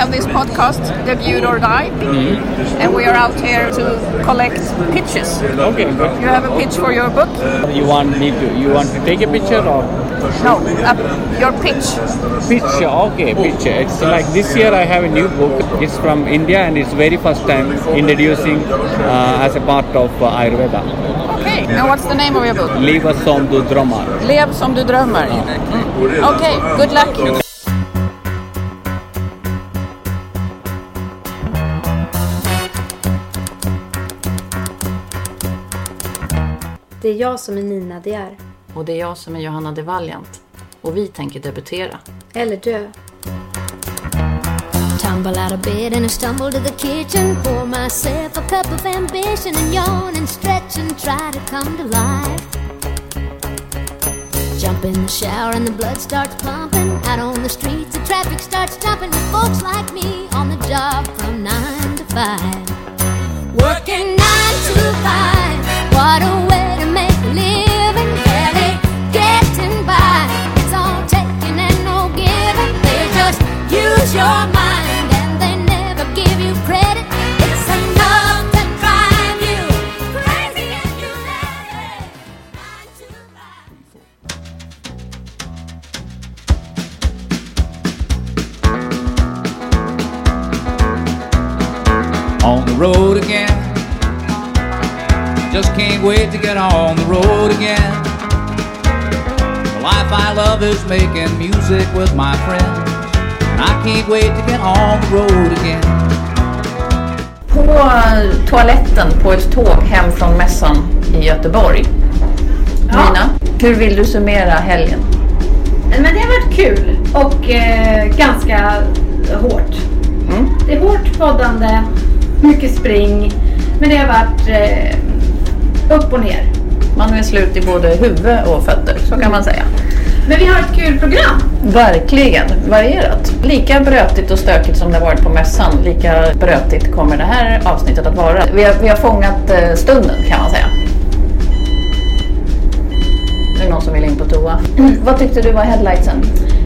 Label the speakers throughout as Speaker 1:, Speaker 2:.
Speaker 1: have this podcast, Debut or Die, and we are out here to collect pitches.
Speaker 2: Okay, good.
Speaker 1: You have a pitch for your book?
Speaker 2: You want me to? You want to take a picture or
Speaker 1: No, uh, your pitch.
Speaker 2: picture? Okay, picture. It's like this year I have a new book. It's from India and it's very first time introducing uh, as a part of uh, Ayurveda.
Speaker 1: Okay, now what's the name of your book?
Speaker 2: Liva som du drömmar.
Speaker 1: Lev som du drömmer. Mm. Okay, good luck.
Speaker 3: Det är jag som är Nina De är.
Speaker 4: Och det är jag som är Johanna de Valiant. Och vi tänker debutera.
Speaker 3: Eller dö.
Speaker 5: Tumble out of bed and I stumble to the kitchen. Pour myself a cup of ambition and yawn and stretch and try to come to life. Jump in the shower and the blood starts pumping. Out on the streets, the traffic starts jumping with folks like me on the job from nine to five. Working nine to five. What a
Speaker 6: get on the road again. The life I love is making music with my friends. And I can't wait to get on the road again.
Speaker 4: På toaletten på ett tåg hem från mässan i Göteborg. Nina, hur vill du summera helgen?
Speaker 3: Men det har varit kul och eh, ganska hårt.
Speaker 4: Mm.
Speaker 3: Det är hårt poddande, mycket spring. Men det har varit eh, upp och ner.
Speaker 4: Man är slut i både huvud och fötter, så kan man säga.
Speaker 3: Men vi har ett kul program.
Speaker 4: Verkligen varierat. Lika brötigt och stökigt som det varit på mässan, lika brötigt kommer det här avsnittet att vara. Vi har, vi har fångat eh, stunden kan man säga. Det är någon som vill in på toa. Vad tyckte du var headlightsen?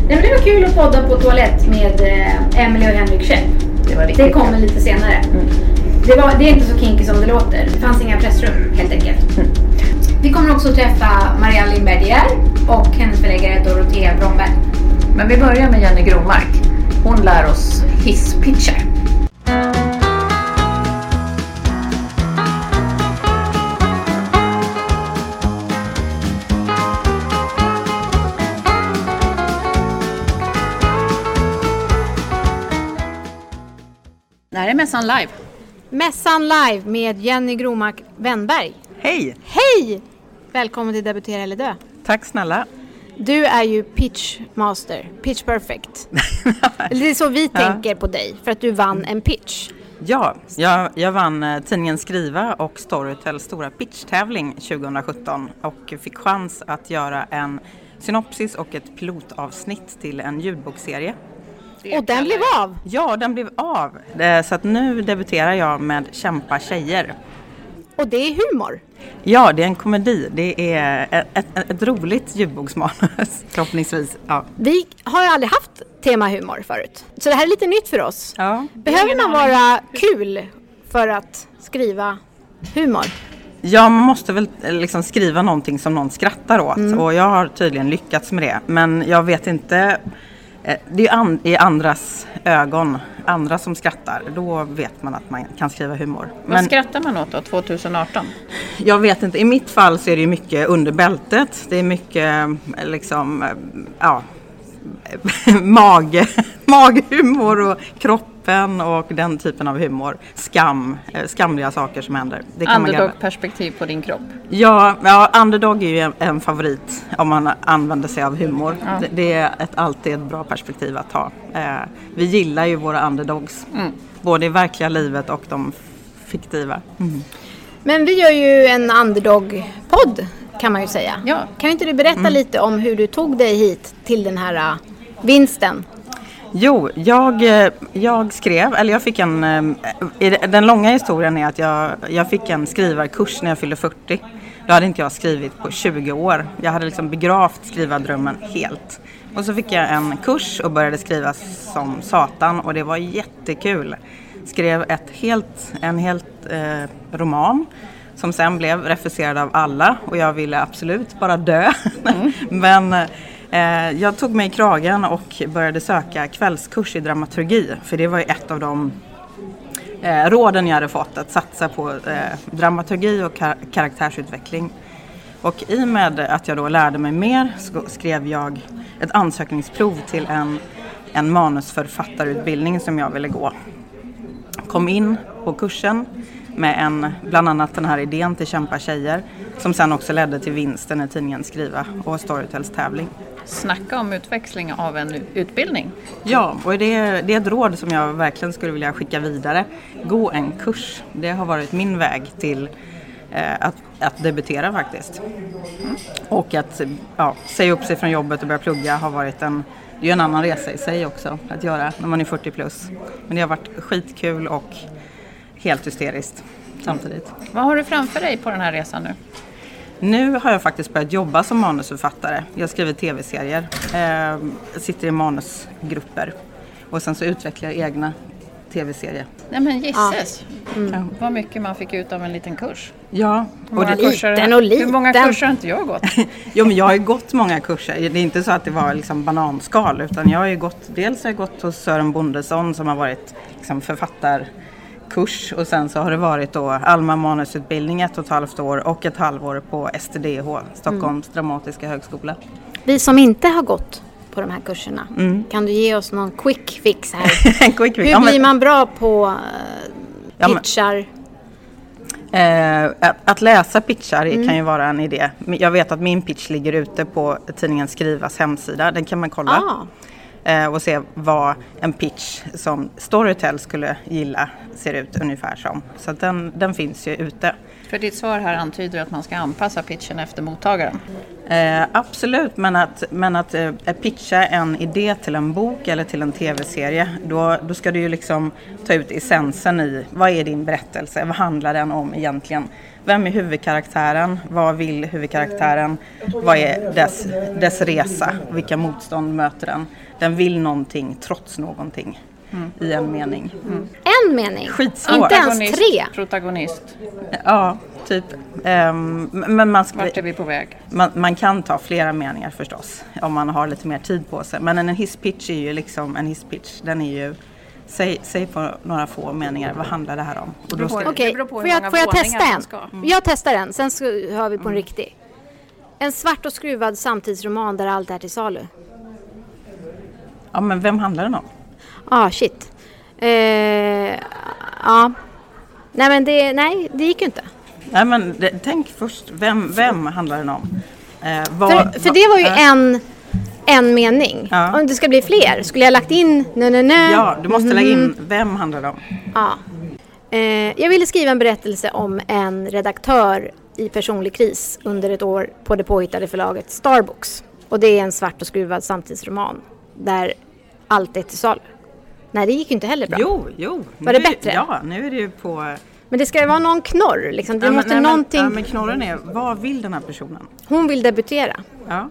Speaker 3: Nej, men det var kul att podda på toalett med eh, Emily och Henrik Schepp.
Speaker 4: Det var riktigt
Speaker 3: Det kommer lite senare.
Speaker 4: Mm.
Speaker 3: Det, var, det är inte så kinky som det låter. Det fanns inga pressrum helt enkelt.
Speaker 4: Mm.
Speaker 3: Vi kommer också träffa Marianne Lindberg och hennes förläggare Dorotea Bromberg.
Speaker 4: Men vi börjar med Jenny Gromark. Hon lär oss hisspitchar. Det här är mässan live.
Speaker 7: Mässan live med Jenny Gromark Wennberg.
Speaker 8: Hej!
Speaker 7: Hej! Välkommen till Debutera eller dö.
Speaker 8: Tack snälla.
Speaker 7: Du är ju pitch master, pitch perfect. Det är så vi tänker på dig, för att du vann en pitch.
Speaker 8: Ja, jag, jag vann eh, tidningen Skriva och Storytels stora pitchtävling 2017 och fick chans att göra en synopsis och ett pilotavsnitt till en ljudbokserie.
Speaker 7: Och den blev av!
Speaker 8: Ja, den blev av. Eh, Så att nu debuterar jag med Kämpa tjejer.
Speaker 7: Och det är humor.
Speaker 8: Ja, det är en komedi. Det är ett, ett, ett roligt ljudboksmanus förhoppningsvis. Ja.
Speaker 7: Vi har ju aldrig haft tema humor förut. Så det här är lite nytt för oss.
Speaker 8: Ja.
Speaker 7: Behöver man vara kul för att skriva humor?
Speaker 8: Ja, man måste väl eh, liksom skriva någonting som någon skrattar åt och jag har tydligen lyckats med det. Men jag vet inte, det är an, i andras ögon, andra som skrattar, då vet man att man kan skriva humor.
Speaker 4: Vad
Speaker 8: Men
Speaker 4: skrattar man åt då, 2018?
Speaker 8: jag vet inte, i mitt fall så är det mycket under bältet, det är mycket eh, liksom, eh, ja, mage, maghumor och kroppen och den typen av humor. Skam, eh, skamliga saker som händer. Det kan man garva.
Speaker 4: Underdog-perspektiv på din kropp.
Speaker 8: Ja, ja, underdog är ju en, en favorit om man använder sig av humor. Det, det är ett, alltid ett bra perspektiv att ha. Eh, vi gillar ju våra underdogs, både i verkliga livet och de fiktiva.
Speaker 7: Men vi gör ju en underdog-podd kan man ju säga.
Speaker 4: Ja.
Speaker 7: Kan inte du berätta lite om hur du tog dig hit till den här äh, vinsten?
Speaker 8: Jo, jag, eh, jag skrev, eller jag fick en, eh, den långa historien är att jag, jag fick en skrivarkurs när jag fyllde 40. Då hade inte jag skrivit på 20 år. Jag hade liksom begravt skrivardrömmen helt. Och så fick jag en kurs och började skriva som satan och det var jättekul. Skrev ett helt, en helt eh, roman som sen blev refuserad av alla och jag ville absolut bara dö. Mm. Men eh, Eh, jag tog mig i kragen och började söka kvällskurs i dramaturgi för det var ju ett av de eh, råden jag hade fått att satsa på eh, dramaturgi och kar karaktärsutveckling. Och i och med att jag då lärde mig mer så skrev jag ett ansökningsprov till en, en manusförfattarutbildning som jag ville gå. Kom in på kursen med en, bland annat den här idén till Kämpa tjejer som sen också ledde till vinsten i tidningen Skriva och Storytels tävling.
Speaker 4: Snacka om utväxling av en utbildning.
Speaker 8: Ja, och det, det är ett råd som jag verkligen skulle vilja skicka vidare. Gå en kurs. Det har varit min väg till eh, att, att debutera faktiskt. Mm. Och att ja, säga upp sig från jobbet och börja plugga har varit en det är en annan resa i sig också att göra när man är 40 plus. Men det har varit skitkul och helt hysteriskt samtidigt.
Speaker 4: Vad har du framför dig på den här resan nu?
Speaker 8: Nu har jag faktiskt börjat jobba som manusförfattare. Jag skriver tv-serier, eh, sitter i manusgrupper och sen så utvecklar jag egna tv-serier.
Speaker 4: Nej men gisses ja. mm. vad mycket man fick ut av en liten kurs.
Speaker 8: Ja.
Speaker 7: Och det, liten och liten.
Speaker 4: Hur många kurser har inte jag gått?
Speaker 8: jo men jag har ju gått många kurser. Det är inte så att det var liksom bananskal utan jag har ju gått, dels har jag gått hos Sören Bondesson som har varit liksom författar kurs och sen så har det varit då Alma manusutbildning ett och ett halvt år och ett halvår på STDH, Stockholms mm. dramatiska högskola.
Speaker 7: Vi som inte har gått på de här kurserna, mm. kan du ge oss någon quick fix här? quick fix. Hur blir man bra på uh, pitchar?
Speaker 8: Eh, att läsa pitchar mm. kan ju vara en idé. Jag vet att min pitch ligger ute på tidningen Skrivas hemsida. Den kan man kolla. Ah eh, och se vad en pitch som Storytel skulle gilla ser ut ungefär som. Så den, den finns ju ute.
Speaker 4: För ditt svar här antyder att man ska anpassa pitchen efter mottagaren?
Speaker 8: Eh, absolut, men att, men att eh, pitcha en idé till en bok eller till en tv-serie, då, då ska du ju liksom ta ut essensen i vad är din berättelse, vad handlar den om egentligen? Vem är huvudkaraktären? Vad vill huvudkaraktären? Vad är dess, dess resa? Vilka motstånd möter den? Den vill någonting trots någonting. Mm. I en mening.
Speaker 7: Mm. En mening?
Speaker 8: Skitsvårt.
Speaker 7: Inte ens tre?
Speaker 4: Protagonist.
Speaker 8: Ja, typ. Um, men man, ska,
Speaker 4: Vart är vi på väg?
Speaker 8: Man, man, kan ta flera meningar förstås. Om man har lite mer tid på sig. Men en hisspitch är ju liksom en hisspitch. Den är ju Säg, säg på några få meningar, vad handlar det här om?
Speaker 7: Okej, okay. får jag, får jag testa en? Mm. Jag testar en, sen så hör vi på en mm. riktig. En svart och skruvad samtidsroman där allt är till salu.
Speaker 8: Ja, men vem handlar den om?
Speaker 7: Ah, shit. Eh, ja. Nej, men det, nej, det gick ju inte.
Speaker 8: Nej, men det, tänk först, vem, vem handlar den om?
Speaker 7: Eh, vad, för, för det var ju äh, en, en mening. Ja. Om det ska bli fler, skulle jag lagt in nö, nö, nö.
Speaker 8: Ja, du måste mm. lägga in mhm. vem handlar det om.
Speaker 7: Ja. Eh, jag ville skriva en berättelse om en redaktör i personlig kris under ett år på det påhittade förlaget Starbooks. Och det är en svart och skruvad samtidsroman där allt är till salu. Nej, det gick ju inte heller bra.
Speaker 8: Jo, jo.
Speaker 7: Var det bättre?
Speaker 8: Ja, nu är det ju på...
Speaker 7: Men det ska vara någon knorr liksom. Det
Speaker 8: ja,
Speaker 7: måste
Speaker 8: men,
Speaker 7: någonting...
Speaker 8: Men, ja, men knorren är, vad vill den här personen?
Speaker 7: Hon vill debutera.
Speaker 8: Ja.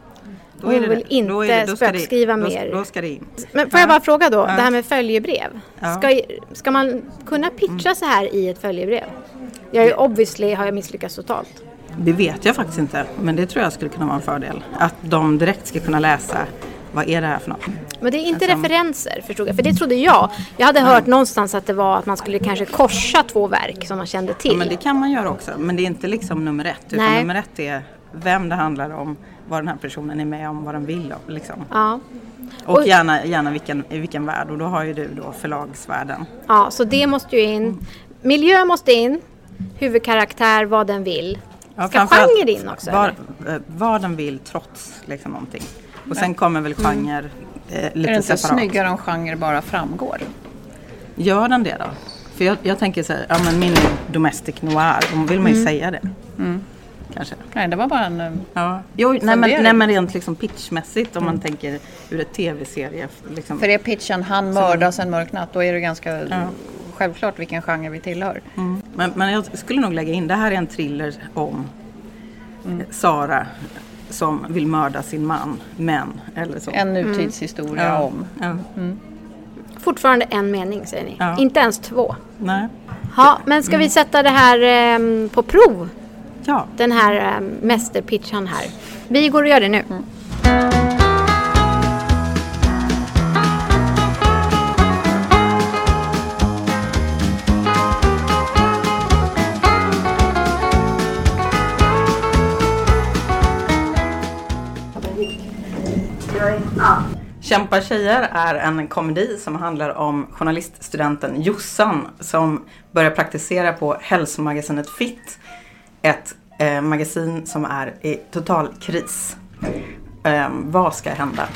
Speaker 7: Då Hon vill det. inte det, spökskriva
Speaker 8: då,
Speaker 7: mer.
Speaker 8: Då ska det in.
Speaker 7: Men får jag bara fråga då, det här med följebrev. Ska, ska man kunna pitcha mm. så här i ett följebrev? Jag är obviously har jag misslyckats totalt.
Speaker 8: Det vet jag faktiskt inte, men det tror jag skulle kunna vara en fördel. Att de direkt ska kunna läsa vad är det här för något?
Speaker 7: Men det är inte alltså, referenser förstod jag, för det trodde jag. Jag hade hört någonstans att det var att man skulle kanske korsa två verk som man kände till. Ja,
Speaker 8: men det kan man göra också, men det är inte liksom nummer ett. Utan Nej. nummer ett är vem det handlar om, vad den här personen är med om, vad den vill. Liksom.
Speaker 7: Ja.
Speaker 8: Och, och gärna, gärna vilken, i vilken värld och då har ju du då förlagsvärlden.
Speaker 7: Ja, så det måste ju in. Miljö måste in, huvudkaraktär, vad den vill. Ska ja, genre in också?
Speaker 8: Vad, eh, vad den vill trots liksom någonting. Och sen kommer väl mm. genre mm. eh, lite separat. Är det inte
Speaker 4: separat. snyggare om genre bara framgår?
Speaker 8: Gör den det då? För jag, jag tänker så här, ja men min domestic noir, då vill man ju mm. säga det. Mm. Kanske.
Speaker 4: Nej, det var bara en eh,
Speaker 8: ja. jo, nej, men, nej men rent liksom pitchmässigt om man mm. tänker ur ett tv-serie. Liksom.
Speaker 4: För är pitchen han mördas en mörk natt, då är det ganska ja. självklart vilken genre vi tillhör.
Speaker 8: Mm. Men, men jag skulle nog lägga in, det här är en thriller om mm. Sara som vill mörda sin man, men eller så.
Speaker 4: En nutidshistoria
Speaker 8: Ja.
Speaker 4: om.
Speaker 8: Ja.
Speaker 7: Fortfarande en mening säger ni.
Speaker 8: Ja.
Speaker 7: Inte ens två.
Speaker 8: Nej.
Speaker 7: Ja, men ska vi sätta det här ehm, på prov?
Speaker 8: Ja.
Speaker 7: Den här um, mästerpitchan här. Vi går och gör det nu.
Speaker 8: Kämpa tjejer är en komedi som handlar om journaliststudenten Jossan som börjar praktisera på hälsomagasinet Fit. Ett eh, magasin som är i total kris. Eh, vad ska hända?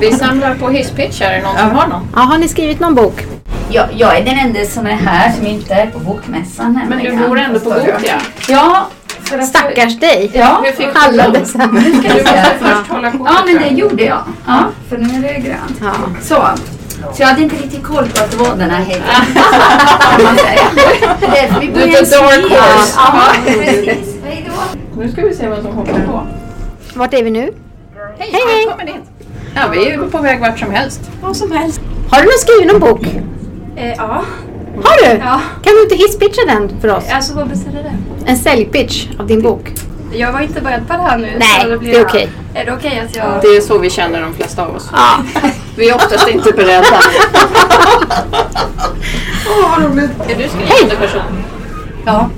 Speaker 4: Vi samlar på hisspitchar. Är det någon som har någon?
Speaker 7: Ja, har ni skrivit någon bok?
Speaker 9: Jag, jag är den enda som är här som inte är på bokmässan
Speaker 4: Men du bor ändå på Gothia.
Speaker 9: Ja. För att
Speaker 7: Stackars dig!
Speaker 9: Ja,
Speaker 7: Alla dessa.
Speaker 9: nu ska
Speaker 4: Du måste först hålla kortet.
Speaker 9: Ja, men det gjorde jag. Ja, för nu är det grönt.
Speaker 7: Ja.
Speaker 9: Så. Så jag hade inte riktigt koll på att vi bor
Speaker 4: Du
Speaker 9: i
Speaker 4: är
Speaker 9: en
Speaker 4: the dark horse.
Speaker 9: Ja, precis. Hej då.
Speaker 4: Nu ska vi se vad som hoppar på.
Speaker 7: Vart är vi nu?
Speaker 4: Hej,
Speaker 7: Hej.
Speaker 4: Ja, vi är på väg vart som helst.
Speaker 9: Vad som helst.
Speaker 7: Har du någon skrivit någon bok?
Speaker 9: Eh, ja.
Speaker 7: Har du?
Speaker 9: Ja.
Speaker 7: Kan du inte hisspitcha den för oss?
Speaker 9: Alltså vad betyder det?
Speaker 7: En säljpitch av din bok.
Speaker 9: Jag var inte beredd på det här nu.
Speaker 7: Nej,
Speaker 9: så det, blir
Speaker 7: det är okej.
Speaker 9: Är det okej att jag...
Speaker 4: Det är så vi känner de flesta av oss.
Speaker 7: Ja.
Speaker 4: Vi är oftast inte beredda. Är du skrivande person?
Speaker 9: Ja.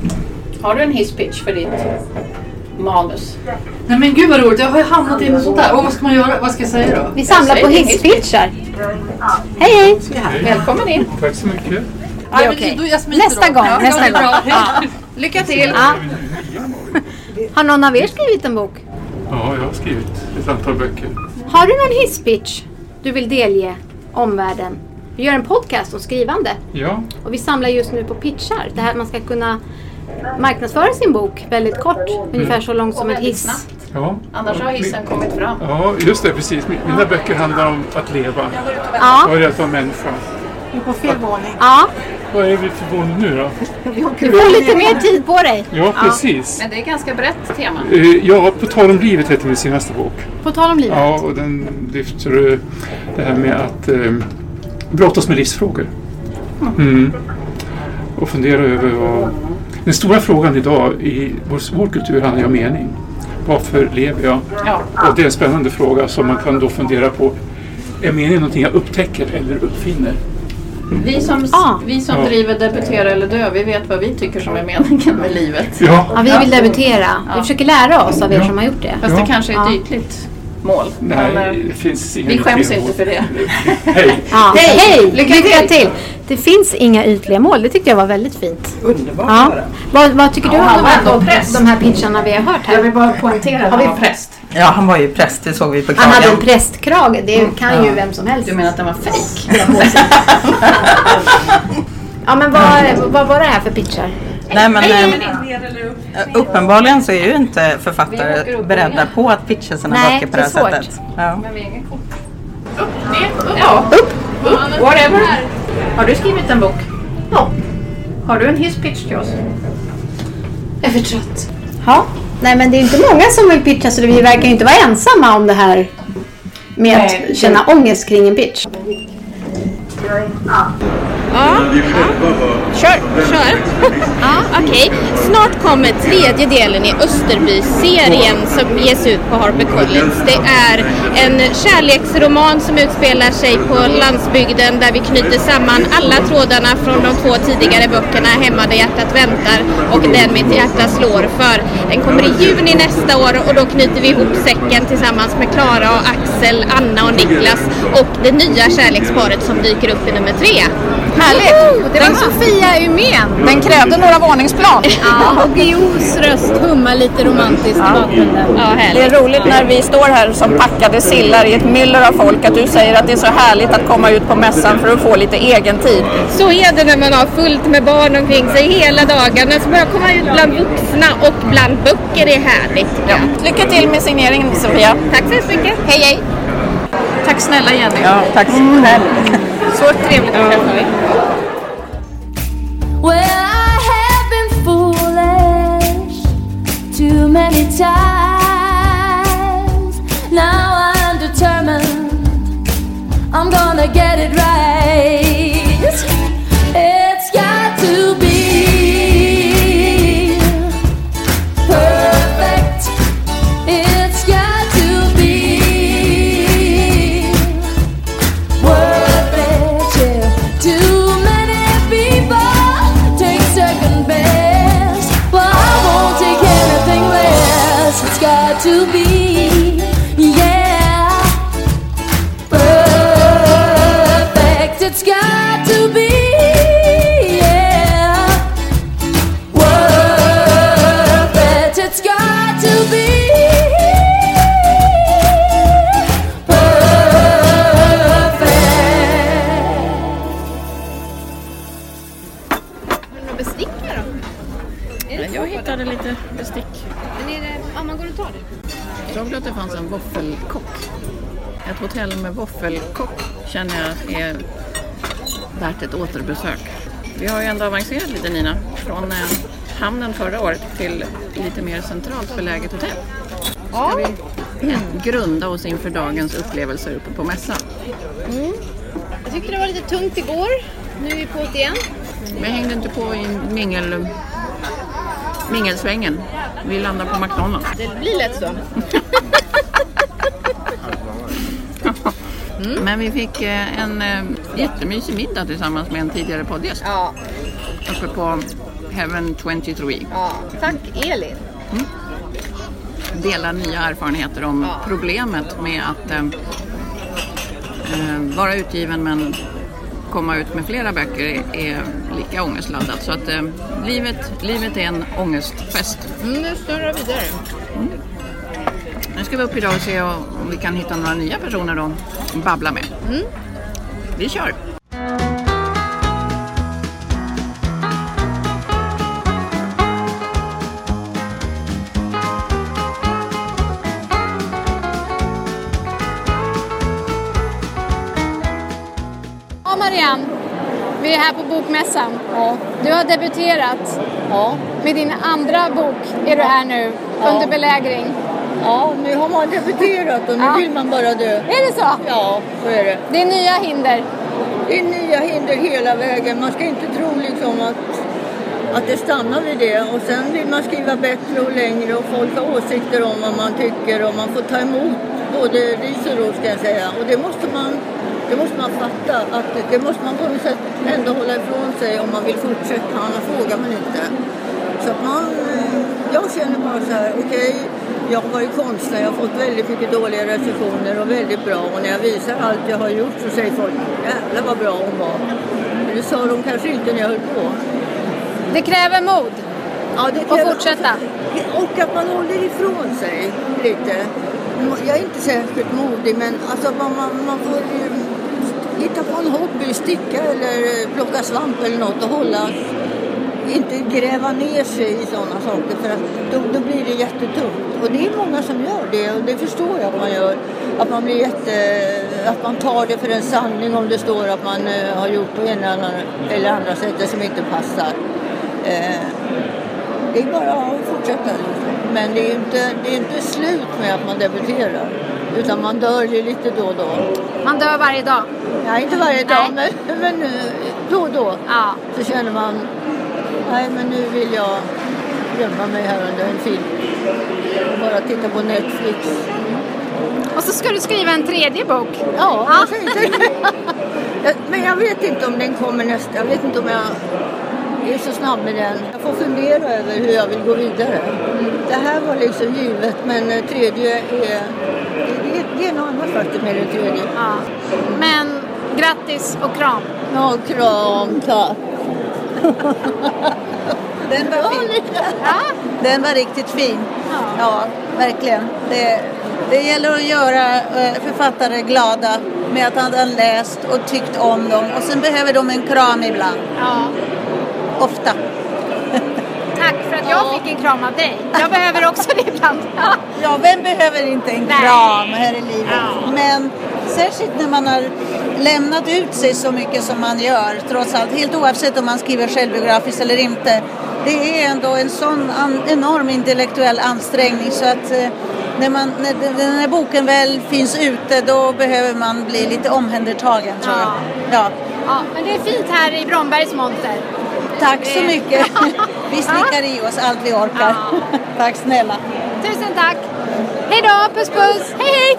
Speaker 4: Har du en hisspitch för ditt manus?
Speaker 10: Nej men gud vad roligt, jag har ju hamnat i något sånt där. Och vad ska man göra? Vad ska jag säga då?
Speaker 7: Vi samlar på hisspitchar. Hej hej!
Speaker 4: Välkommen in.
Speaker 11: Tack så mycket.
Speaker 10: Jag smiter
Speaker 7: Nästa
Speaker 10: då.
Speaker 7: gång,
Speaker 10: Ja,
Speaker 7: nästa
Speaker 10: ja,
Speaker 7: gång. Ja.
Speaker 4: Lycka till.
Speaker 7: Ja. Har någon av er skrivit en bok?
Speaker 11: Ja, jag har skrivit ett antal böcker.
Speaker 7: Har du någon hisspitch du vill delge omvärlden? Vi gör en podcast om skrivande
Speaker 11: Ja,
Speaker 7: och vi samlar just nu på pitchar. Det här man ska kunna marknadsföra sin bok väldigt kort, ungefär så långt som ett
Speaker 4: väldigt
Speaker 7: hiss.
Speaker 11: ja.
Speaker 4: Annars har hissen kommit fram.
Speaker 11: Ja, just det, precis. Min- Mina böcker handlar om att leva.
Speaker 7: Ja,
Speaker 11: är det att vara människa?
Speaker 7: ja.
Speaker 11: Vad är vi för våning nu då?
Speaker 7: Du får lite mer tid på dig.
Speaker 11: Ja, precis.
Speaker 4: Men det är ett ganska brett tema.
Speaker 11: Eh, Ja, På tal om livet heter min senaste bok.
Speaker 7: På tal om livet.
Speaker 11: Ja, och den lyfter eh, det här med att eh, brottas med livsfrågor. Mm. Och fundera över vad... Den stora frågan idag i vår, vår kultur handlar ju om mening. Varför lever jag?
Speaker 4: Ja.
Speaker 11: Och det är en spännande fråga som man kan då fundera på. Är meningen någonting jag upptäcker eller uppfinner?
Speaker 4: Vi som,
Speaker 7: Ah.
Speaker 4: vi som
Speaker 11: Ja.
Speaker 4: driver Debutera eller dö, vi vet vad vi tycker som är meningen med livet.
Speaker 11: Ja,
Speaker 7: Ja, vi vill debutera. Vi försöker lära oss av er
Speaker 11: Ja.
Speaker 7: som har gjort det.
Speaker 4: Fast
Speaker 11: Ja.
Speaker 4: det kanske är
Speaker 7: Ja.
Speaker 4: ytligt mål. Men, eh,
Speaker 11: nej, det finns inga
Speaker 4: vi skäms inte för det.
Speaker 11: Hej!
Speaker 7: Ja.
Speaker 4: Hej!
Speaker 7: Hej!
Speaker 4: Lycka
Speaker 7: Lycka,
Speaker 4: till!
Speaker 7: till! Det finns inga ytliga mål. Det tyckte jag var väldigt fint.
Speaker 8: Underbart
Speaker 7: Ja. Vad, vad tycker du
Speaker 4: Ja,
Speaker 7: om
Speaker 4: han
Speaker 7: de här, de här pitcharna vi har hört
Speaker 4: Jag
Speaker 7: här?
Speaker 4: vill bara poängtera
Speaker 7: Har
Speaker 4: han
Speaker 7: vi-
Speaker 4: var präst.
Speaker 8: Ja, han var ju präst, det såg vi på
Speaker 7: Han hade en
Speaker 8: kragen.
Speaker 7: prästkrage. Det kan ju vem som helst.
Speaker 4: Du menar att den var fejk?
Speaker 7: Ja, men vad, vad var det här för pitchar?
Speaker 8: Nej, men, eh, uppenbarligen så är ju inte författare beredda på att pitcha sina
Speaker 7: Nej,
Speaker 8: böcker på
Speaker 7: det
Speaker 8: här
Speaker 7: är svårt.
Speaker 8: sättet. Ja.
Speaker 4: Men vi har inget kort. Upp, ner, upp. Ja, upp, upp, whatever. Har du skrivit en bok?
Speaker 7: Ja.
Speaker 4: Har du en hisspitch till oss?
Speaker 7: Jag är för trött. Ja. Nej, men det är inte många som vill pitcha så vi verkar ju inte vara ensamma om det här med
Speaker 4: Nej.
Speaker 7: att känna ångest kring en pitch.
Speaker 12: Kör, kör. ja, okej. Snart kommer tredje delen i Österby-serien som ges ut på HarperCollins. Det är en kärleksroman som utspelar sig på landsbygden där vi knyter samman alla trådarna från de två tidigare böckerna Hemma där hjärtat väntar och Den mitt hjärta slår för. Den kommer i juni nästa år och då knyter vi ihop säcken tillsammans med Klara och Axel, Anna och Niklas och det nya kärleksparet som dyker upp i nummer tre.
Speaker 7: Härligt! Det var Sofia Umen.
Speaker 4: Den krävde några varningsplan.
Speaker 12: Ja, och Guillous röst hummar lite romantiskt i bakgrunden. Ja,
Speaker 4: Det är roligt när vi står här som packade sillar i ett myller av folk att du säger att det är så härligt att komma ut på mässan för att få lite egen tid.
Speaker 12: Så är det när man har fullt med barn omkring sig hela dagarna. Så bara komma ut bland vuxna och bland böcker är härligt. Ja.
Speaker 4: Lycka till med signeringen Sofia.
Speaker 12: Tack så mycket. Hej hej!
Speaker 4: Tack snälla Jenny.
Speaker 8: Ja, tack snälla.
Speaker 4: Så trevligt att träffa dig.
Speaker 13: Times. Now
Speaker 4: våffelkock känner jag är värt ett återbesök. Vi har ju ändå avancerat lite Nina, från eh, hamnen förra året till lite mer centralt beläget hotell. Ska vi grunda oss inför dagens upplevelser uppe på mässan.
Speaker 12: Mm. Jag tyckte det var lite tungt igår. Nu är vi på det igen.
Speaker 4: Vi hängde inte på i mingel, mingelsvängen. Vi landade på McDonalds.
Speaker 12: Det blir lätt så.
Speaker 4: Men vi fick eh, en eh, jättemysig middag tillsammans med en tidigare poddgäst.
Speaker 12: Ja.
Speaker 4: Uppe på Heaven 23.
Speaker 12: Ja. Tack Elin.
Speaker 4: Delar nya erfarenheter om problemet med att eh, eh, vara utgiven men komma ut med flera böcker är, lika ångestladdat. Så att eh, livet, livet är en ångestfest.
Speaker 12: Mm, nu snurrar vi vidare.
Speaker 4: Nu ska vi upp idag och se om vi kan hitta några nya personer att babbla med.
Speaker 12: Mm.
Speaker 4: Vi kör!
Speaker 12: Ja Marianne, vi är här på Bokmässan. Du har debuterat. Med din andra bok är du här nu, Under belägring.
Speaker 14: Ja, nu har man debuterat och nu
Speaker 12: Ja.
Speaker 14: vill man bara dö.
Speaker 12: Är det så?
Speaker 14: Ja, så är det.
Speaker 12: Det är nya hinder.
Speaker 14: Det är nya hinder hela vägen. Man ska inte tro liksom att, att det stannar vid det. Och sen vill man skriva bättre och längre och folk har åsikter om vad man tycker och man får ta emot både ris och ros kan jag säga. Och det måste man, det måste man fatta. Att det måste man på något sätt ändå hålla ifrån sig om man vill fortsätta. Annars vågar man inte. Så att man, jag känner bara så här, okej, jag har varit konstnär, jag har fått väldigt mycket dåliga recensioner och väldigt bra. Och när jag visar allt jag har gjort så säger folk, jävlar vad bra hon var. Men det sa de kanske inte när jag höll på.
Speaker 12: Det kräver mod.
Speaker 14: Ja, det
Speaker 12: Och
Speaker 14: kräver-
Speaker 12: fortsätta.
Speaker 14: Och att man håller ifrån sig lite. Jag är inte särskilt modig men alltså man, man, man får hitta på en hobby, sticka eller plocka svamp eller något och hålla inte gräva ner sig i sådana saker för att då, då blir det jättetungt. Och det är många som gör det och det förstår jag att man gör. Att man blir jätte, att man tar det för en sanning om det står att man eh, har gjort på ena eller andra, eller andra sättet som inte passar. Eh, det är bara att fortsätta. Men det är ju inte, det är inte slut med att man debuterar. Utan man dör ju lite då och då.
Speaker 12: Man dör varje dag.
Speaker 14: Nej, inte varje dag, men, men då och då
Speaker 12: Ja.
Speaker 14: så känner man nej men nu vill jag gömma mig här under en film. Och bara titta på Netflix.
Speaker 12: Och så ska du skriva en tredje bok.
Speaker 14: Ja? Jag- men jag vet inte om den kommer nästa. Jag vet inte om jag är så snabb med den. Jag får fundera över hur jag vill gå vidare. Det här var liksom givet men tredje är... Det det är något annat faktiskt med det tredje.
Speaker 12: Ja. Men grattis och kram.
Speaker 14: Ja, kram, tack.
Speaker 15: Den var fin. Den var riktigt fin. Ja, verkligen. Det, det gäller att göra eh, författare glada med att han har läst och tyckt om dem. Och sen behöver de en kram ibland.
Speaker 12: Ja.
Speaker 15: Ofta.
Speaker 12: Tack för att jag fick en kram av dig. Jag behöver också det ibland.
Speaker 15: Ja, vem behöver inte en
Speaker 12: Nej.
Speaker 15: kram här i livet? Men särskilt när man har lämnat ut sig så mycket som man gör, trots allt, helt oavsett om man skriver självbiografiskt eller inte, det är ändå en sån an, enorm intellektuell ansträngning så att eh, när, man, när, den här boken väl finns ute då behöver man bli lite omhändertagen tror jag. Ja.
Speaker 7: Ja, men det är fint här i Brombergs monter.
Speaker 15: Tack så mycket. Vi snickar i oss allt vi orkar. Tack snälla.
Speaker 7: Tusen tack. Hej då, puss puss. Hej hej!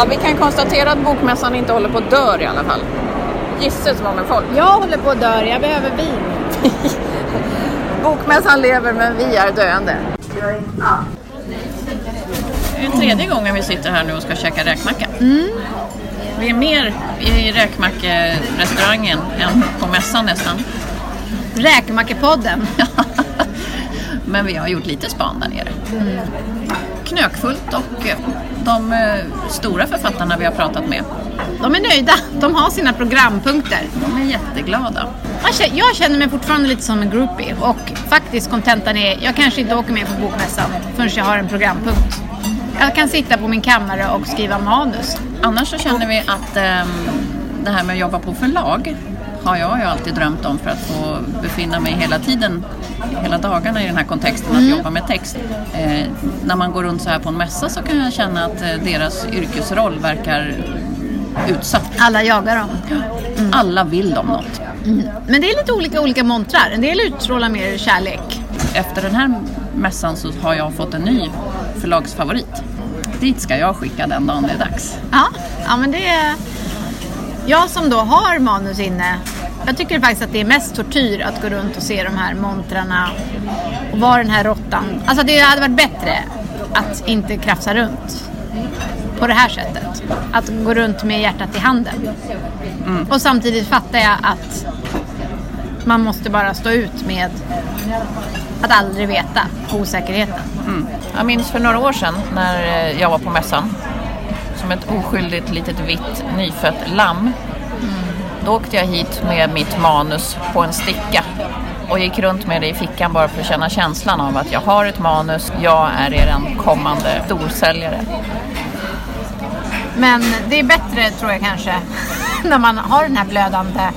Speaker 4: Ja, vi kan konstatera att bokmässan inte håller på att dö i alla fall. Gisses med folk.
Speaker 7: Jag håller på att dö, jag behöver vin.
Speaker 4: Bokmässan lever men vi är döende. Det är tredje gången vi sitter här nu och ska käka räkmacka. Vi är mer i räkmackerestaurangen än på mässan nästan.
Speaker 7: Räkmackepodden.
Speaker 4: Men vi har gjort lite span där nere. Knökfullt och eh, de eh, stora författarna vi har pratat med.
Speaker 7: De är nöjda, de har sina programpunkter.
Speaker 4: De är jätteglada.
Speaker 7: Jag känner mig fortfarande lite som en groupie och faktiskt kontentan är, jag kanske inte åker med på bokmässan förrän jag har en programpunkt. Jag kan sitta på min kammare och skriva manus.
Speaker 4: Annars så känner vi att um, det här med att jobba på förlag har jag ju alltid drömt om för att få befinna mig hela tiden, hela dagarna i den här kontexten att
Speaker 7: Mm.
Speaker 4: jobba med text. Eh, när man går runt så här på en mässa så kan jag känna att eh, deras yrkesroll verkar utsatt.
Speaker 7: Alla jagar dem.
Speaker 4: Alla vill dem något.
Speaker 7: Mm. Men det är lite olika olika montrar. En del utstrålar mer kärlek.
Speaker 4: Efter den här mässan så har jag fått en ny förlagsfavorit. Dit ska jag skicka den dagen det är dags.
Speaker 7: Ja, ja men det är... Jag som då har manus inne, jag tycker faktiskt att det är mest tortyr att gå runt och se de här montrarna och vara den här råttan. Alltså det hade varit bättre att inte krafsa runt på det här sättet. Att gå runt med hjärtat i handen. Och samtidigt fattar jag att man måste bara stå ut med att aldrig veta osäkerheten.
Speaker 4: Mm. Jag minns för några år sedan när eh, jag var på mässan som ett oskyldigt litet vitt nyfött lamm. Då åkte jag hit med mitt manus på en sticka och gick runt med det i fickan bara för att känna känslan av att jag har ett manus, jag är er kommande storsäljare.
Speaker 7: Men det är bättre tror jag kanske när man har den här blödande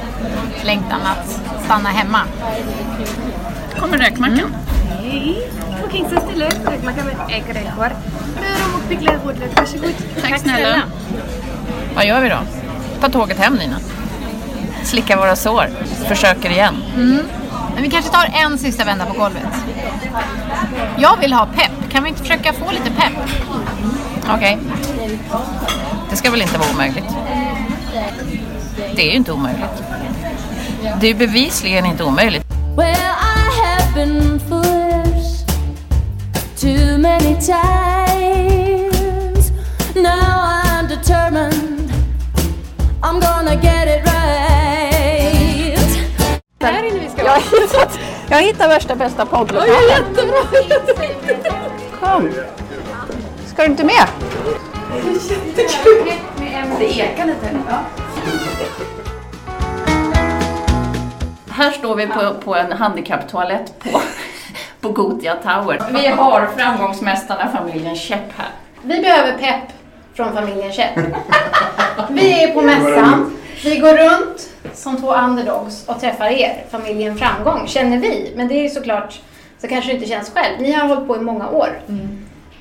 Speaker 7: längtan att stanna hemma.
Speaker 4: kommer räkmackan.
Speaker 16: Hej! Picklad rödlök, varsågod.
Speaker 4: Tack snälla. Vad gör vi då? Ta tåget hem Nina. Slicka våra sår. Försöker igen.
Speaker 7: Mm. Men vi kanske tar en sista vända på golvet. Jag vill ha pepp. Kan vi inte försöka få lite pepp?
Speaker 4: Okej. Det ska väl inte vara omöjligt. Det är ju inte omöjligt. Det är bevisligen inte omöjligt.
Speaker 13: Well, I have been foolish too many times. Gonna get it right.
Speaker 16: Här inne vi ska
Speaker 4: Jag har hittat, jag har hittat värsta bästa poddlokalen.
Speaker 16: Oj, jättebra!
Speaker 4: Kom. Ska du inte med?
Speaker 16: Jättekul! Det ekar lite.
Speaker 4: Här står vi på, på en handikapptoalett på, på Gotia Tower. Vi har framgångsmästarna familjen Käpp här.
Speaker 7: Vi behöver pepp från familjen Käpp. Vi är på mässan. Vi går runt som två underdogs och träffar er, familjen Framgång, känner vi. Men det är såklart, så kanske det inte känns själv. Ni har hållit på i många år.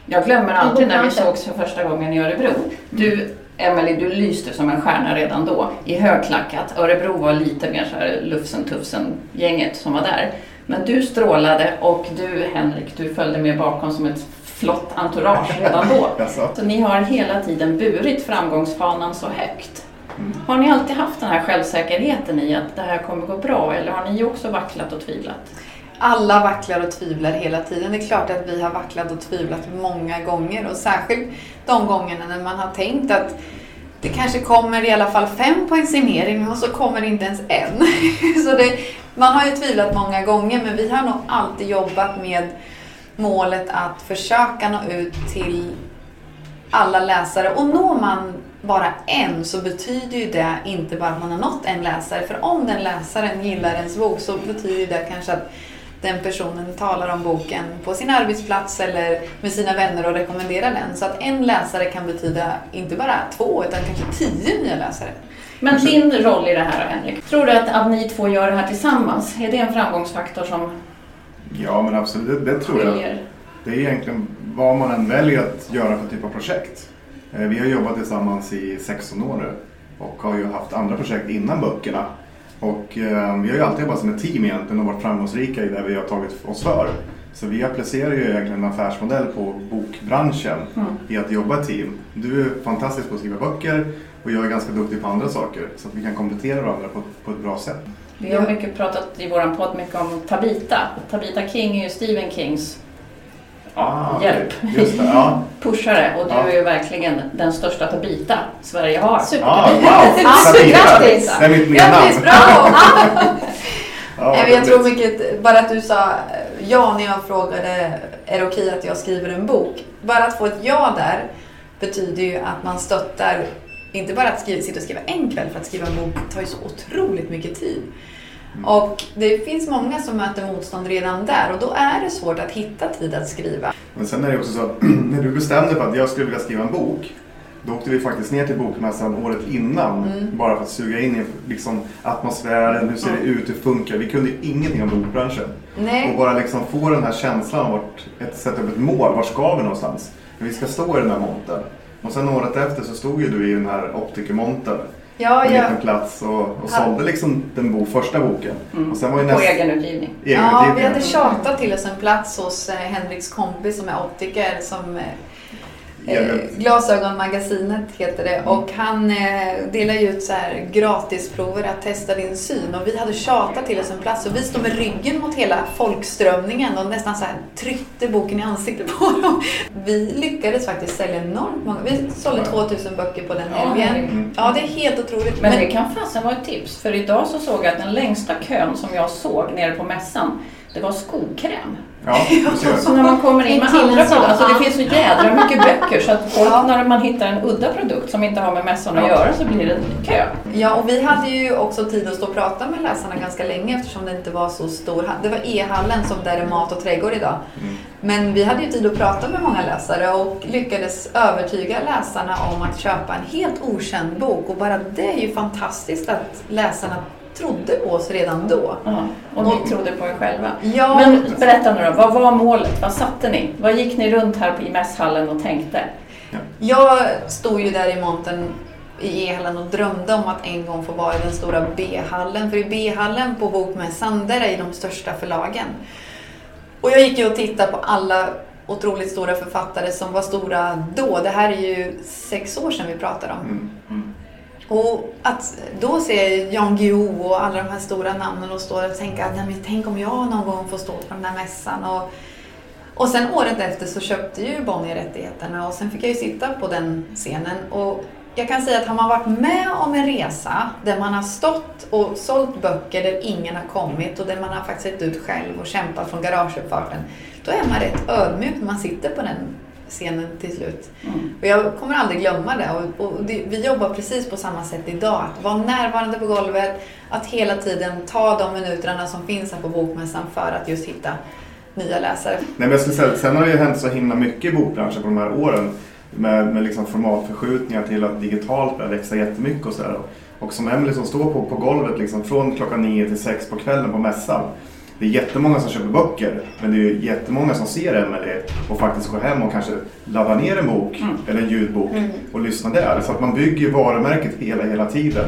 Speaker 4: Jag glömmer alltid när vi sågs för första gången i Örebro. Du, Emelie, du lyste som en stjärna redan då i högklackat. Örebro var lite mer så här lufsen tufsen gänget som var där. Men du strålade och du Henrik, du följde med bakom som ett flott entourage redan då. Så ni har hela tiden burit framgångsfanan så högt. Har ni alltid haft den här självsäkerheten i att det här kommer gå bra eller har ni också vacklat och tvivlat?
Speaker 17: Alla vacklar och tvivlar hela tiden. Det är klart att vi har vacklat och tvivlat många gånger och särskilt de gångerna när man har tänkt att det kanske kommer i alla fall fem på en signering och så kommer det inte ens en. Så det, man har ju tvivlat många gånger men vi har nog alltid jobbat med målet att försöka nå ut till alla läsare och når man bara en så betyder ju det inte bara att man har nått en läsare. För om den läsaren gillar ens bok så betyder det kanske att den personen talar om boken på sin arbetsplats eller med sina vänner och rekommenderar den. Så att en läsare kan betyda inte bara två utan kanske tio nya läsare.
Speaker 4: Men din roll i det här Henrik, tror du att, att ni två gör det här tillsammans, är det en framgångsfaktor som
Speaker 18: Ja, men absolut. Det, det tror jag. Det är egentligen vad man än väljer att göra för typ av projekt. Eh, Vi har jobbat tillsammans i 16 år nu och har ju haft andra projekt innan böckerna. Och eh, vi har ju alltid jobbat som ett team egentligen och varit framgångsrika i det vi har tagit oss för. Så vi applicerar ju egentligen en affärsmodell på bokbranschen
Speaker 4: Mm.
Speaker 18: i att jobba i team. Du är fantastisk på att skriva böcker och jag är ganska duktig på andra saker så att vi kan komplettera varandra på, på ett bra sätt.
Speaker 4: Vi har mycket pratat i vår podd mycket om Tabita. Tabita King är ju Stephen Kings ja,
Speaker 18: Ah,
Speaker 4: hjälp.
Speaker 18: just det, ja.
Speaker 4: Pushare och du
Speaker 18: Ja.
Speaker 4: är ju verkligen den största Tabita Sverige har.
Speaker 18: Ah, wow.
Speaker 4: Grattis!
Speaker 18: Det är mitt nya
Speaker 17: Grattis,
Speaker 18: namn.
Speaker 17: bravo!
Speaker 18: Ja,
Speaker 17: jag tror mycket, bara att du sa eh, ja när jag frågade är det okej att jag skriver en bok. Bara att få ett ja där betyder ju att man stöttar, inte bara att skriva, sitta och skriva en kväll för att skriva en bok tar ju så otroligt mycket tid. Och det finns många som möter motstånd redan där och då är det svårt att hitta tid att skriva.
Speaker 18: Men sen är det också så att när du bestämde för att jag skulle vilja skriva en bok då åkte vi faktiskt ner till bokmässan året innan
Speaker 17: Mm.
Speaker 18: bara för att suga in i liksom, atmosfären, hur ser det ut, hur funkar Vi kunde ju ingenting om bokbranschen.
Speaker 17: Nej.
Speaker 18: Och bara liksom få den här känslan av att sätta upp ett mål, var ska vi någonstans? Vi ska stå i den här montern. Och sen året efter så stod ju du i den här optikermontern.
Speaker 17: Ja,
Speaker 18: en
Speaker 17: ja.
Speaker 18: liten plats och, och
Speaker 17: Ja.
Speaker 18: sålde liksom den bo, första boken. Och sen var ju
Speaker 4: På
Speaker 18: nästa-
Speaker 4: egenutgivning.
Speaker 17: Ja,
Speaker 18: Egenutgivning.
Speaker 17: vi hade tjatat till oss en plats hos eh, Henriks kompis som är optiker som eh, Glasögonmagasinet heter det och han eh, delar ju ut så här gratisprover att testa din syn och vi hade tjatat till oss en plats och vi stod med ryggen mot hela folkströmningen och nästan så här tryckte boken i ansiktet på dem. Vi lyckades faktiskt sälja enormt många. Vi sålde 2000 böcker på den helgen. Ja, det är helt otroligt.
Speaker 4: Men det kan fasen vara ett tips. För idag så såg jag att den längsta kön som jag såg nere på mässan, det var skokräm.
Speaker 18: Ja.
Speaker 4: Så när man kommer in med andra produkter, alltså det finns så jädra mycket böcker så att folk, när man hittar en udda produkt som inte har med mässan att göra så blir det en kö.
Speaker 17: Ja, och vi hade ju också tid att stå och prata med läsarna ganska länge eftersom det inte var så stor. Det var E-hallen som där är mat och trädgård idag. Men vi hade ju tid att prata med många läsare och lyckades övertyga läsarna om att köpa en helt okänd bok. Och bara det är ju fantastiskt att läsarna trodde på oss redan då.
Speaker 4: Ja, och ni trodde på er själva.
Speaker 17: Ja.
Speaker 4: Men berätta nu då, vad var målet? Vad satte ni? Vad gick ni runt här på- i mässhallen och tänkte?
Speaker 17: Jag stod ju där i montern i E-hallen och drömde om att en gång få vara i den stora B-hallen. För i B-hallen på Bokmässan, där är de största förlagen. Och jag gick ju och tittade på alla otroligt stora författare som var stora då. Det här är ju sex år sedan vi pratar om. Och att då se Jan Guillou och alla de här stora namnen och stå och tänka att "Nej, men tänk om jag någon gång får stå på den här mässan. Och, och sen året efter så köpte ju Bonnier rättigheterna och sen fick jag ju sitta på den scenen. Och jag kan säga att har man varit med om en resa där man har stått och sålt böcker där ingen har kommit och där man har faktiskt sett ut själv och kämpat från garageuppfarten. Då är man rätt ödmjuk när man sitter på den scenen till slut. Och jag kommer aldrig glömma det. Och, och det, vi jobbar precis på samma sätt idag. Att vara närvarande på golvet, att hela tiden ta de minuterna som finns här på Bokmässan för att just hitta nya läsare.
Speaker 18: Nej, men jag skulle säga, sen har det ju hänt så himla mycket i bokbranschen på de här åren. Med, med liksom formatförskjutningar till att digitalt börjar växa jättemycket och sådär. Och som Emelie som står på, på golvet liksom, från klockan nio till sex på kvällen på mässan. Det är jättemånga som köper böcker, men det är jättemånga som ser Emelie och faktiskt går hem och kanske laddar ner en bok eller en ljudbok
Speaker 17: Mm.
Speaker 18: och lyssnar där. Så att man bygger varumärket hela, hela tiden.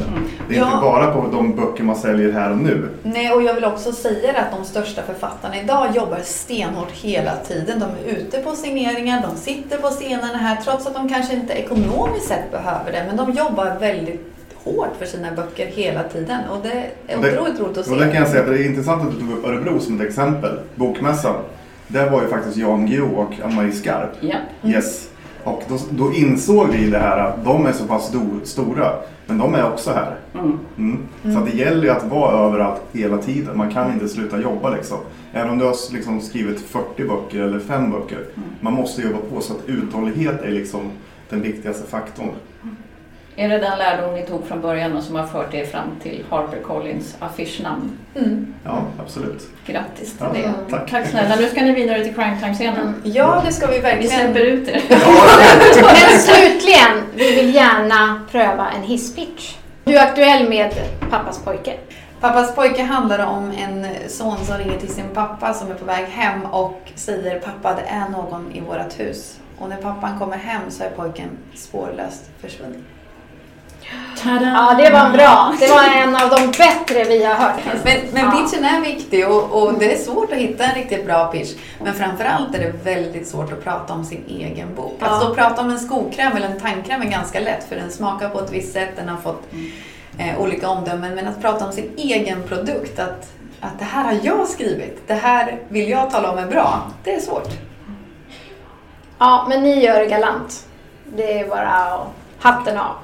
Speaker 18: Det är
Speaker 17: Ja.
Speaker 18: inte bara på de böcker man säljer här och nu.
Speaker 17: Nej, och jag vill också säga att de största författarna idag jobbar stenhårt hela tiden. De är ute på signeringar, de sitter på scenerna här trots att de kanske inte ekonomiskt sett behöver det. Men de jobbar väldigt hårt för sina böcker hela tiden och det är
Speaker 18: Och det-
Speaker 17: otroligt roligt att
Speaker 18: Och där
Speaker 17: se.
Speaker 18: kan jag säga att det är intressant att du tog upp Örebro som ett exempel. Bokmässan. Där var ju faktiskt Jan Guillou och Ann-Marie Skarp.
Speaker 4: Ja.
Speaker 18: Yes. Och då, då insåg vi det här att de är så pass sto- stora. Men de är också här.
Speaker 4: Mm.
Speaker 18: Mm. Så att det gäller ju att vara överallt hela tiden. Man kan inte sluta jobba liksom. Även om du har liksom skrivit 40 böcker eller 5 böcker. Man måste jobba på så att uthållighet är liksom den viktigaste faktorn.
Speaker 4: Är det den lärdom ni tog från början och som har fört er fram till Harper Collins affischnamn?
Speaker 17: Mm.
Speaker 18: Ja, absolut.
Speaker 4: Grattis till
Speaker 18: Ja,
Speaker 4: det.
Speaker 18: tack.
Speaker 4: Tack snälla. Nu ska ni vidare till Crime Time-scenen.
Speaker 17: Ja, det ska vi
Speaker 4: Vi
Speaker 17: verkligen.
Speaker 4: släpper ut er.
Speaker 7: Men slutligen, vi vill gärna pröva en hisspitch. Du är aktuell med Pappas pojke.
Speaker 17: Pappas pojke handlar om en son som ringer till sin pappa som är på väg hem och säger pappa det är någon i vårt hus. Och när pappan kommer hem så är pojken spårlöst försvunnen.
Speaker 7: Ja, det var bra. Det var en av de bättre vi har hört.
Speaker 17: Men, men pitchen är viktig och, och det är svårt att hitta en riktigt bra pitch. Men framförallt är det väldigt svårt att prata om sin egen bok. Att stå och prata om en skokräm eller en tandkräm är ganska lätt för den smakar på ett visst sätt, den har fått eh, olika omdömen. Men att prata om sin egen produkt, att, att det här har jag skrivit, det här vill jag tala om är bra, det är svårt.
Speaker 7: Ja, men ni gör det galant. Det är bara att- hatten av.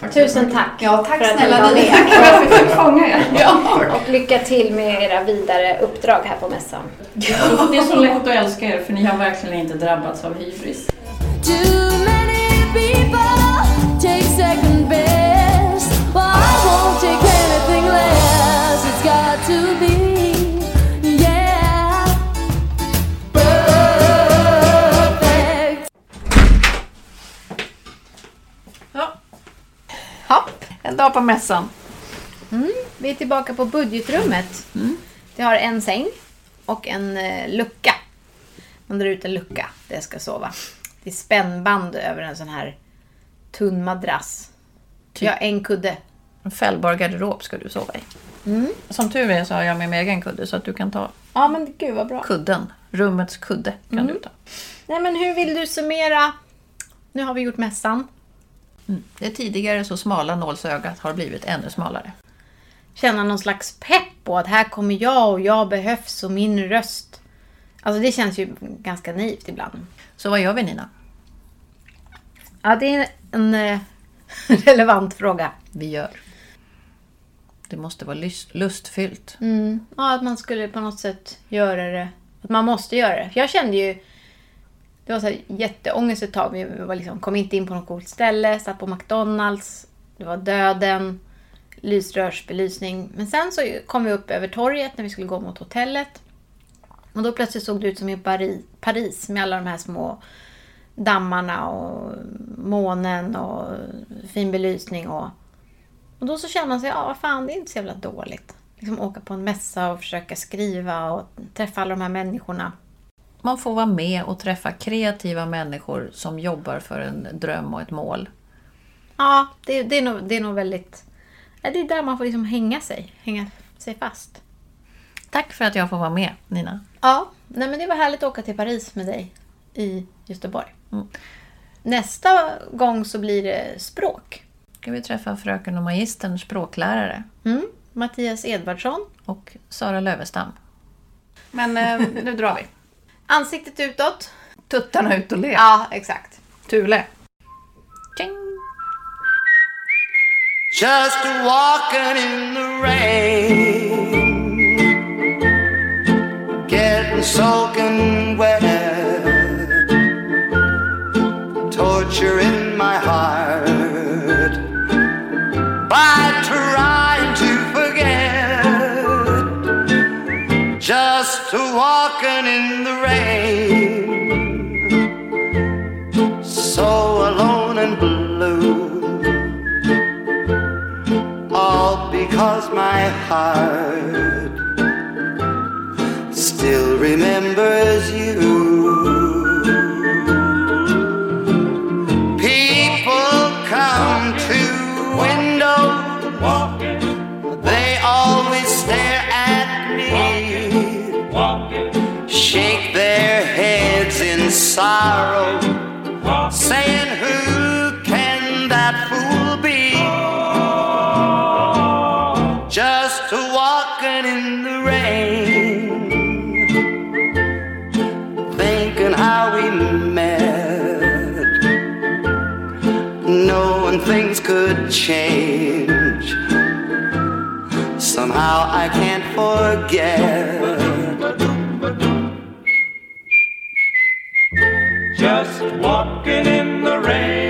Speaker 17: Tack
Speaker 7: Tusen tack.
Speaker 17: Ja, tack
Speaker 7: för att
Speaker 17: snälla
Speaker 7: ni.
Speaker 17: Tack för att vi fick fånga er. Ja.
Speaker 7: Och lycka till med era vidare uppdrag här på mässan.
Speaker 4: Det är så lätt att älska er för ni har verkligen inte drabbats av hybris.
Speaker 13: Too many people take second best.
Speaker 4: En dag på mässan.
Speaker 7: Mm, vi är tillbaka på budgetrummet. Det har en säng och en eh, lucka. Man drar ut en lucka där jag ska sova. Det är spännband över en sån här tunn madrass. Ja, en kudde.
Speaker 4: En fällbar garderob ska du sova i.
Speaker 7: Mm.
Speaker 4: Som tur är så har jag med mig egen kudde så att du kan ta
Speaker 7: Ja, men gud vad bra.
Speaker 4: kudden. Rummets kudde kan
Speaker 7: Mm.
Speaker 4: du ta.
Speaker 7: Nej, men hur vill du summera? Nu har vi gjort mässan.
Speaker 4: Det tidigare så smala nålsögat har blivit ännu smalare.
Speaker 7: Känna någon slags pepp på att här kommer jag och jag behövs och min röst. Alltså det känns ju ganska naivt ibland.
Speaker 4: Så vad gör vi Nina?
Speaker 7: Ja, det är en eh, relevant fråga.
Speaker 4: Vi gör. Det måste vara lust, lustfyllt.
Speaker 7: Mm. Ja, att man skulle på något sätt göra det. Att man måste göra det. Jag kände ju... Det var så här jätteångest ett tag. Vi var liksom, kom inte in på något coolt ställe, satt på McDonalds. Det var döden, lysrörsbelysning. Men sen så kom vi upp över torget när vi skulle gå mot hotellet. Och då plötsligt såg det ut som i Paris, med alla de här små dammarna och månen och fin belysning. Och, och då så känner man sig, ja vad fan det är inte så jävla dåligt. Liksom åka på en mässa och försöka skriva och träffa alla de här människorna.
Speaker 4: Man får vara med och träffa kreativa människor som jobbar för en dröm och ett mål.
Speaker 7: Ja, det, det, är, nog, det är nog väldigt... Ja, det är där man får liksom hänga sig, hänga sig fast.
Speaker 4: Tack för att jag får vara med Nina.
Speaker 7: Ja, nej men det var härligt att åka till Paris med dig i Göteborg.
Speaker 4: Mm.
Speaker 7: Nästa gång så blir det språk.
Speaker 4: Ska vi träffa fröken och magistern språklärare.
Speaker 7: Mm. Mattias Edvardsson.
Speaker 4: Och Sara Lövestam. Men eh, nu drar vi.
Speaker 7: Ansiktet utåt.
Speaker 4: Tuttarna ut och le.
Speaker 7: Ja, exakt.
Speaker 4: Thule.
Speaker 19: Just walking in the rain, getting soaking walking in the rain, so alone and blue all because my heart still remembers you. Sorrow, saying, Who can that fool be? just walking in the rain, thinking how we met, knowing things could change. Somehow I can't forget.
Speaker 20: Walking in the rain.